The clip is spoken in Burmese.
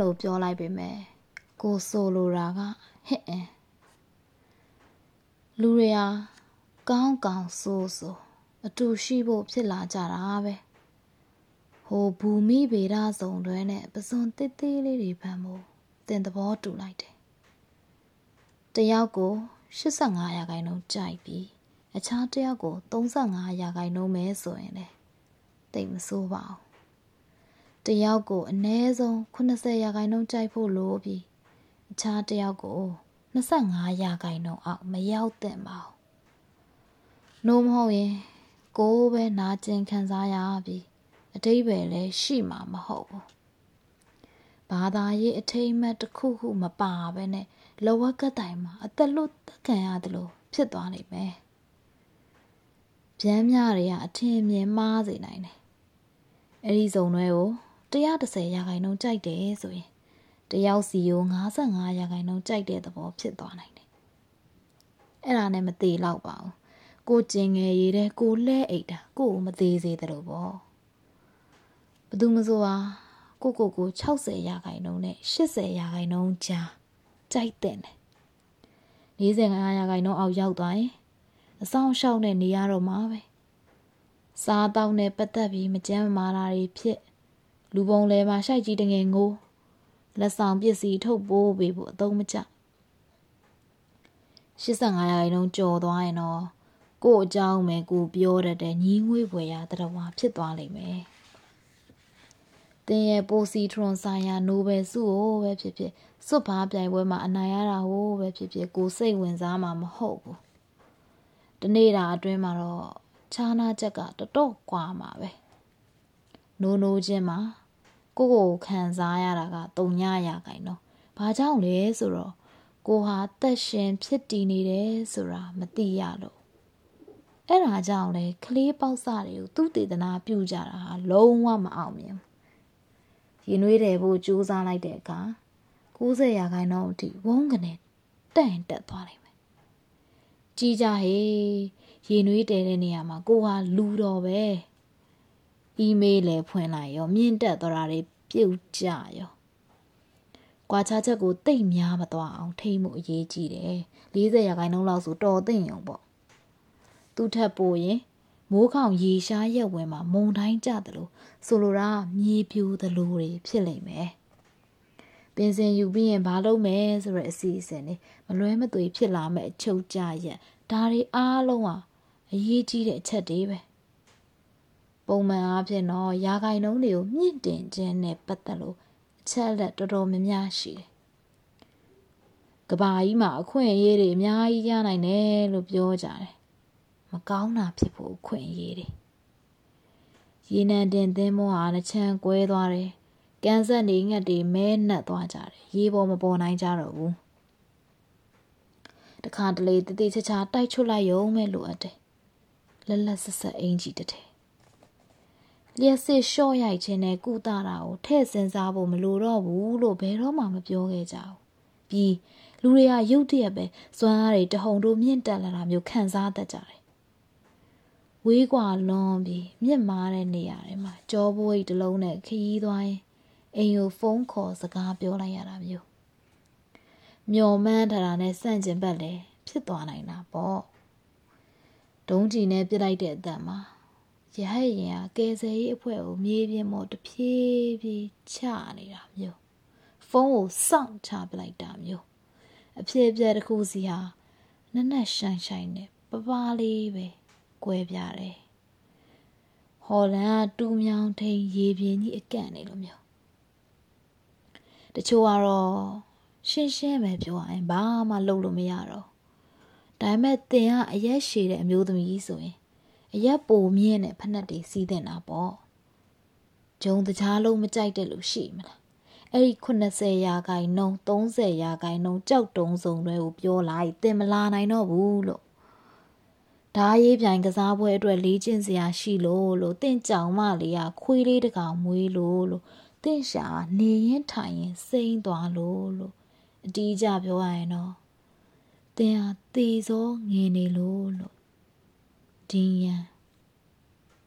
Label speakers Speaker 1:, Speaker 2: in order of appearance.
Speaker 1: လို့ပြောလိုက်ပေမဲ့ကိုဆိုလိုတာကဟစ်အင်းလူတွေဟာကောင်းကောင်းဆိုးဆိုးအတူရှိဖို့ဖြစ်လာကြတာပဲဟိုဘူမိဗေဒစုံတွဲနဲ့ပစွန်တစ်သေးလေးတွေဖန်ဖို့တင်သဘောတူလိုက်တယ်တယောက်ကို85ရာခိုင်နှုန်းကြိုက်ပြီးအခြားတယောက်ကို35ရာခိုင်နှုန်းပဲဆိုရင်လေတိတ်မဆိုးပါဘူး တယောက်ကိုအနည်းဆုံး80ရာခိုင်နှုန်းကြိုက်ဖို့လိုပြီးအခြားတယောက်ကို25ရာခိုင်နှုန်းအောက်မရောက်သင့်ပါဘူး။နို့မဟုတ်ရင်ကိုယ်ပဲနာကျင်ခံစားရပြီးအတိတ်ပဲလည်းရှိမှာမဟုတ်ဘူး။ဘာသာရေးအထိမ့်မှတ်တစ်ခုခုမပါဘဲနဲ့လောဝကတိုင်မှာအသက်လွတ်သက်ခံရတယ်လို့ဖြစ်သွားနိုင်မယ်။ဗျမ်းမြတွေကအထင်မြင်မှားစေနိုင်တယ်။အဲ့ဒီဇုံတွေကို 130ရာခိုင်နှုန်းကြိုက်တယ်ဆိုရင်တယောက်စီကို55ရာခိုင်နှုန်းကြိုက်တဲ့သဘောဖြစ်သွားနိုင်တယ်။အဲ့ဒါနဲ့မသေးတော့ပါဘူး။ကိုကျင်ငယ်ရည်တဲ့ကိုလဲအိတ်တာကိုကိုမသေးစေသလိုပေါ့။ဘသူမဆိုပါကိုကိုကို60ရာခိုင်နှုန်းနဲ့80ရာခိုင်နှုန်းကြားကြိုက်တဲ့တယ်။45ရာခိုင်နှုန်းအောက်ရောက်သွားရင်အဆောင်ရှောက်နဲ့နေရတော့မှာပဲ။စားတောက်နဲ့ပတ်သက်ပြီးမကြမ်းမာတာတွေဖြစ် လူပုံလဲမှာရှိုက်ကြီးတငယ်ငိုးလက်ဆောင်ပစ္စည်းထုတ်ပိုးပေးဖို့အသုံးမကျ85ရာခိုင်နှုန်းကျော်သွားရင်တော့ကို့အကြောင်းပဲကိုပြောတတ်တဲ့ညီးငွေဖွယ်ရာတရဝါဖြစ်သွားလိမ့်မယ်တင်ရဲ့ပိုစီထရွန်ဆိုင်ရာနိုဘယ်ဆုကိုပဲဖြစ်ဖြစ်စွတ်ဘားပြိုင်ပွဲမှာအနိုင်ရတာဟိုပဲဖြစ်ဖြစ်ကိုစိတ်ဝင်စားမှာမဟုတ်ဘူးတနေ့တာအတွင်းမှာတော့ခြားနာချက်ကတတော့ကွာမှာပဲ နိုးနိုးချင်းမှာကိုကိုခံစားရတာကတုံညရာခိုင်တော့ဘာကြောင့်လဲဆိုတော့ကိုဟာတက်ရှင်ဖြစ်တည်နေတယ်ဆိုတာမသိရလို့အဲ့ဒါကြောင့်လေကလေးပေါက်စတွေကိုသူ့တည်တနာပြုကြတာဟာလုံးဝမအောင်မြင်ရင်နွေးတယ်ဖို့ကြိုးစားလိုက်တဲ့အခါ90ရာခိုင်နှုန်းအထိဝုန်းကနေတန့်တက်သွားနိုင်မယ်ကြီးကြဟေးရင်နွေးတယ်တဲ့နေရာမှာကိုဟာလူတော်ပဲ အီးမေးလ်လည်းဖွင့်လိုက်ရောမြင့်တက်သွားတာတွေပြုတ်ကြရောကွာခြားချက်ကိုတိတ်များမသွားအောင်ထိမှုအရေးကြီးတယ်40ရာခိုင်နှုန်းလောက်ဆိုတော်သိမ့်ရုံပေါ့သူထက်ပိုရင်မိုးခေါင်ရေရှားရက်ဝင်မှာမုံတိုင်းကြတယ်လို့ဆိုလိုတာမြေပြိုသလိုတွေဖြစ်လိမ့်မယ်ပင်စင်ယူပြီးရင်ဘာလုပ်မယ်ဆိုတဲ့အစီအစဉ်တွေမလွဲမသွေဖြစ်လာမဲ့အချုပ်ကြရက်ဒါတွေအားလုံးဟာအရေးကြီးတဲ့အချက်တွေပဲ ပုံမှန်အားဖြင့်တော့ရာဂိုင်နှုန်းတွေကိုမြင့်တင်ခြင်းနဲ့ပတ်သက်လို့အချက်လက်တော်တော်များများရှိတယ်။ကဘာကြီးမှာအခွင့်အရေးတွေအများကြီးရနိုင်တယ်လို့ပြောကြတယ်။မကောင်းတာဖြစ်ဖို့အခွင့်အရေးတွေ။ရေနံတင်သင်းမောဟာနှချမ်းကွဲသွားတယ်။ကန်ဆက်နေငှက်တွေမဲနှက်သွားကြတယ်။ရေပေါ်မပေါ်နိုင်ကြတော့ဘူး။တခါတလေတတိချာချာတိုက်ချွတ်လိုက်ရုံပဲလိုအပ်တယ်။လက်လက်ဆက်ဆက်အင်ကြီးတည်း လျှက်စစ်လျှော့ရိုက်ခြင်းနဲ့ကုသတာကိုထည့်စဉ်းစားဖို့မလိုတော့ဘူးလို့ဘယ်တော့မှမပြောခဲ့ကြဘူး။ပြီးလူတွေကရုတ်တရက်ပဲစွမ်းအားတွေတဟုန်တို့မြင့်တက်လာတာမျိုးခံစားတတ်ကြတယ်။ဝေးကွာလွန်ပြီးမြင့်မားတဲ့နေရာတွေမှာကြောပွေးတစ်လုံးနဲ့ခရီးသွားရင်အိမ်ကိုဖုန်းခေါ်စကားပြောလိုက်ရတာမျိုး။မျော်မှန်းထားတာနဲ့စန့်ကျင်ဘက်လည်းဖြစ်သွားနိုင်တာပေါ့။ဒုံးကြီးနဲ့ပြစ်လိုက်တဲ့အတန်မှာ ရဟတ်ရင်ကကယ်ဆယ်ရေးအဖွဲ့ကိုမြေပြင်ပေါ်တဖြည်းဖြည်းချနေတာမျိုးဖုန်းကိုစောင့်ချပလိုက်တာမျိုးအဖြစ်အပျက်တစ်ခုစီဟာနက်နက်ရှိုင်ရှိုင်နဲ့ပပလေးပဲကွဲပြားတယ်ဟော်လန်ကတူးမြောင်ထိန်ရေပြင်းကြီးအကန့်နေလို့မျိုးတချို့ကတော့ရှင်းရှင်းပဲပြောရင်ဘာမှလုပ်လို့မရတော့ဒါပေမဲ့တင်ကအရက်ရှည်တဲ့အမျိုးသမီးဆိုရင် အရက်ပိုမြင့်တဲ့ဖက်နှက်တွေစီးတဲ့နာပေါ့ဂျုံတကြားလုံးမကြိုက်တဲ့လူရှိမလားအဲ့ဒီ80ရာခိုင်နှုန်း30ရာခိုင်နှုန်းကြောက်တုံးစုံတွေကိုပြောလိုက်တင်မလာနိုင်တော့ဘူးလို့ဓာရေးပြိုင်ကစားပွဲအတွက်လေးကျင့်စရာရှိလို့လို့တင့်ကြောင်မလေးကခွေးလေးတကောင်မွေးလို့လို့တင့်ရှာနေရင်ထိုင်ရင်စိမ့်သွားလို့လို့အတီးကြပြောရရင်တော့တင်ဟာတေစောငင်နေလို့လို့ ဒင်းရန်